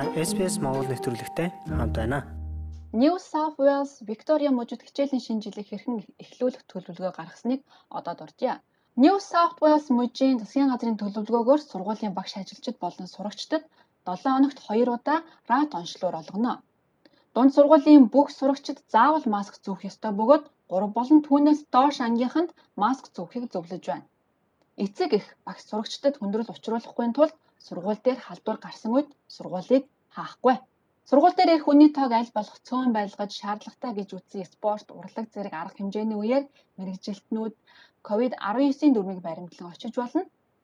SPS Монгол нэвтрүүлэгтэй хамт байна. New South Wales Victoria мужид хичээлийн шинэ жилийг хэрхэн эхлүүлэх төлөвлөгөө гаргасныг одоо дуржээ. New South Wales мужийн засгийн газрын төлөвлөгөөгөөр сургуулийн багш ажилчид болон сурагчдад 7 хоногт 2 удаа рат онцлогоор олгоно. Дунд сургуулийн бүх сурагчид заавал маск зүүх ёстой бөгөөд 3 болон түүнээс доош ангийнханд маск зүүхийг зөвлөж байна. Эцэг их багш сурагчдад хүндрэл учруулахгүй тулд сургууль дээр халдвар гарсан үед сургуулийг хаахгүй. Сургууль дээр их хүний тоог аль болох цөөн байлгаж шаардлагатай гэж үзсэн спорт, урлаг зэрэг арга хэмжээний үеэр мэрэгжилтнүүд COVID-19-ийн дүрмийг баримтлан очиж болно.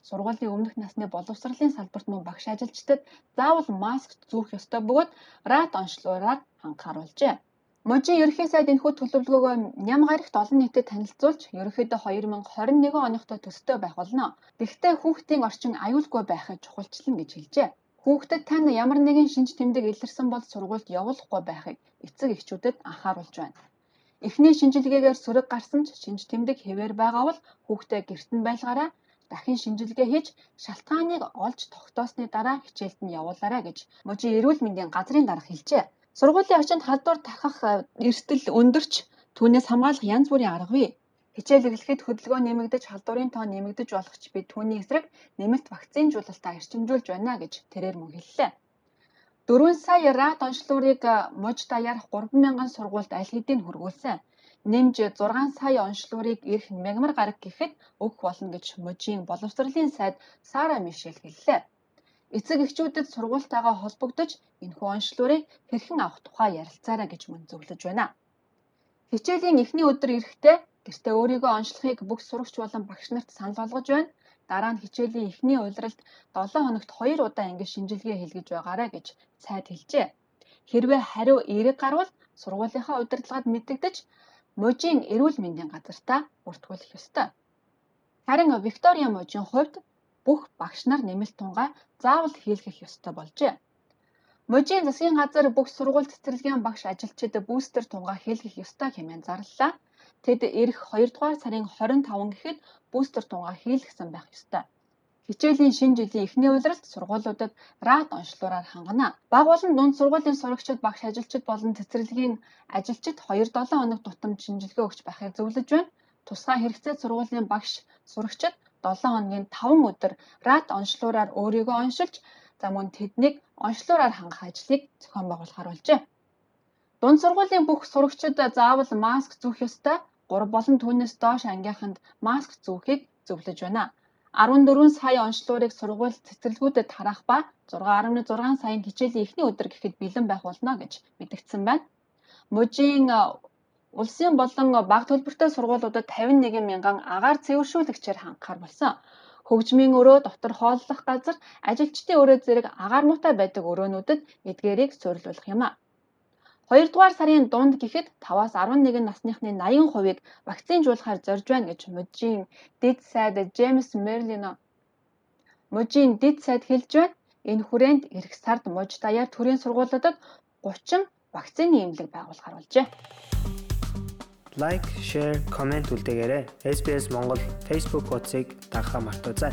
Сургуулийн өмнөх насны боловсролын салбарт мөн багш ажилчдад заавал маск зүүх ёстой бөгөөд рат онцлогоор анхааруулжээ. Можийн ерөнхий сайд энэхүү төлөвлөгөөгөө ням гарагт олон нийтэд танилцуулж ерөнхийдөө 2021 оныхтой төстэй байх болно. Гэхдээ хүүхдийн орчин аюулгүй байхыг чухалчлан гэж хэлжээ. Хүүхдэд тань ямар нэгэн шинж тэмдэг илэрсэн бол сургуульд явуулахгүй байхыг эцэг эхчүүдэд анхааруулж байна. Эхний шинжилгээгээр сөрөг гарсан ч шинж тэмдэг хэвээр байгаа бол хүүхдээ гэрт нь байлгаараа дахин шинжилгээ хийж шалтгааныг олж тогтоосны дараа хичээлд нь явуулаарай гэж Можи эрүүл мэндийн газрын дарга хэлжээ. Сургуулийн орчинд халдвар тахах эрсдэл өндөрч түүнээс хамгаалах янз бүрийн арга бий. Хичээл эхлэхэд хөдөлгөөн нэмэгдэж халдварын тоо нэмэгдэж болох ч бид түүний эсрэг нэмэлт вакцинжуулалтаа эрчимжүүлж байна гэж тэрээр мөн хэллээ. 4 сая рат онцлогыг э, муж даяарх 30000 сургуульд аль хэдийн хүргүүлсэн. Нэмж 6 сая онцлогыг ирэх мягмар гараг гэхэд өгөх болно гэж мужийн боловсролын сайд Сара Мишель хэллээ. Эцэг эхчүүдэд сургуультайгаа холбогдож энэхүү онцлогыг хэрхэн авах тухай ярилцаарай гэж мөн зөвлөж байна. Хичээлийн эхний өдөр эрэхтэй гэртээ өөрийгөө онцлохыг бүх сурагч болон багш нарт санал болгож байна. Дараа нь хичээлийн эхний улиралд 7 хоногт 2 удаа ингэж шинжилгээ хийлгэж байгаарай гэж сайд хэлжээ. Хэрвээ хариу эерэг гарвал сургуулийнхаа удирдлагад мэдэгдэж мужийн эрүүл мэндийн газартаа бүртгүүлэх ёстой. Харин Виктория мужийн хувьд бүх багш нар нэмэлт тунгаа заавал хийлгэх ёстой болжээ. Мужийн засгийн газар бүх сургууль цэцэрлэгийн багш ажилчид бүүстер тунгаа хийлгэх ёстой хэмээн зарлалаа. Тэд эх 2 дугаар сарын 25 гэхэд бүүстер тунгаа хийлгэсэн байх ёстой. Хичээлийн шинэ жилийн эхний улиралд сургуулиудад рат онцлогоор хангана. Баг болон дунд сургуулийн сурагчид, багш ажилчид болон цэцэрлэгийн ажилчид 2-7 хоног тутамд шинжилгээ өгч байхыг зөвлөж байна. Тусгай хэрэгцээ сургуулийн багш, сурагчид 7 хоногийн 5 өдөр рат онцлогоор өөрийгөө оншилж за мөн тэднийг онцлогоор хангах ажлыг зохион байгуулахар болжээ. Дунд сургуулийн бүх сурагчид заавал маск зүүх ёстой. 3 болон түүнээс доош ангийнханд маск зүүхийг зөвлөж байна. 14 сая онцлогыг сургууль цэцэрлэгүүдэд тараах ба 6.6 саяын хичээлийн эхний өдөр гэхэд бэлэн байх болно гэж мэдгдсэн байна. Мужийн Улсын болон бага төлбөртэй сургуулиудад 51 мянган агаар цэвэршүүлэгчээр хангахаар болсон. Хөгжмийн өрөө, дотор хооллох газар, ажилчдын өрөө зэрэг агаар муутай байдаг өрөөнүүдэд эдгээрийг суйрлуулах юм а. 2 дугаар сарын дунд гэхэд 5-аас 11 насныхны 80%-ийг вакцинжуулахаар зорж байна гэж мужийн дэд сайд Джеймс Мерлино мужийн дэд сайд хэлж байна. Энэ хүрээнд эх сард муж даяар төрийн сургуулиудад 30 вакцины эмнэлэг байгуулахар болжээ лайк, шеэр, комент үлдээгээрэй. SBS Монгол Facebook хуудсыг дагахаа мартаоцай.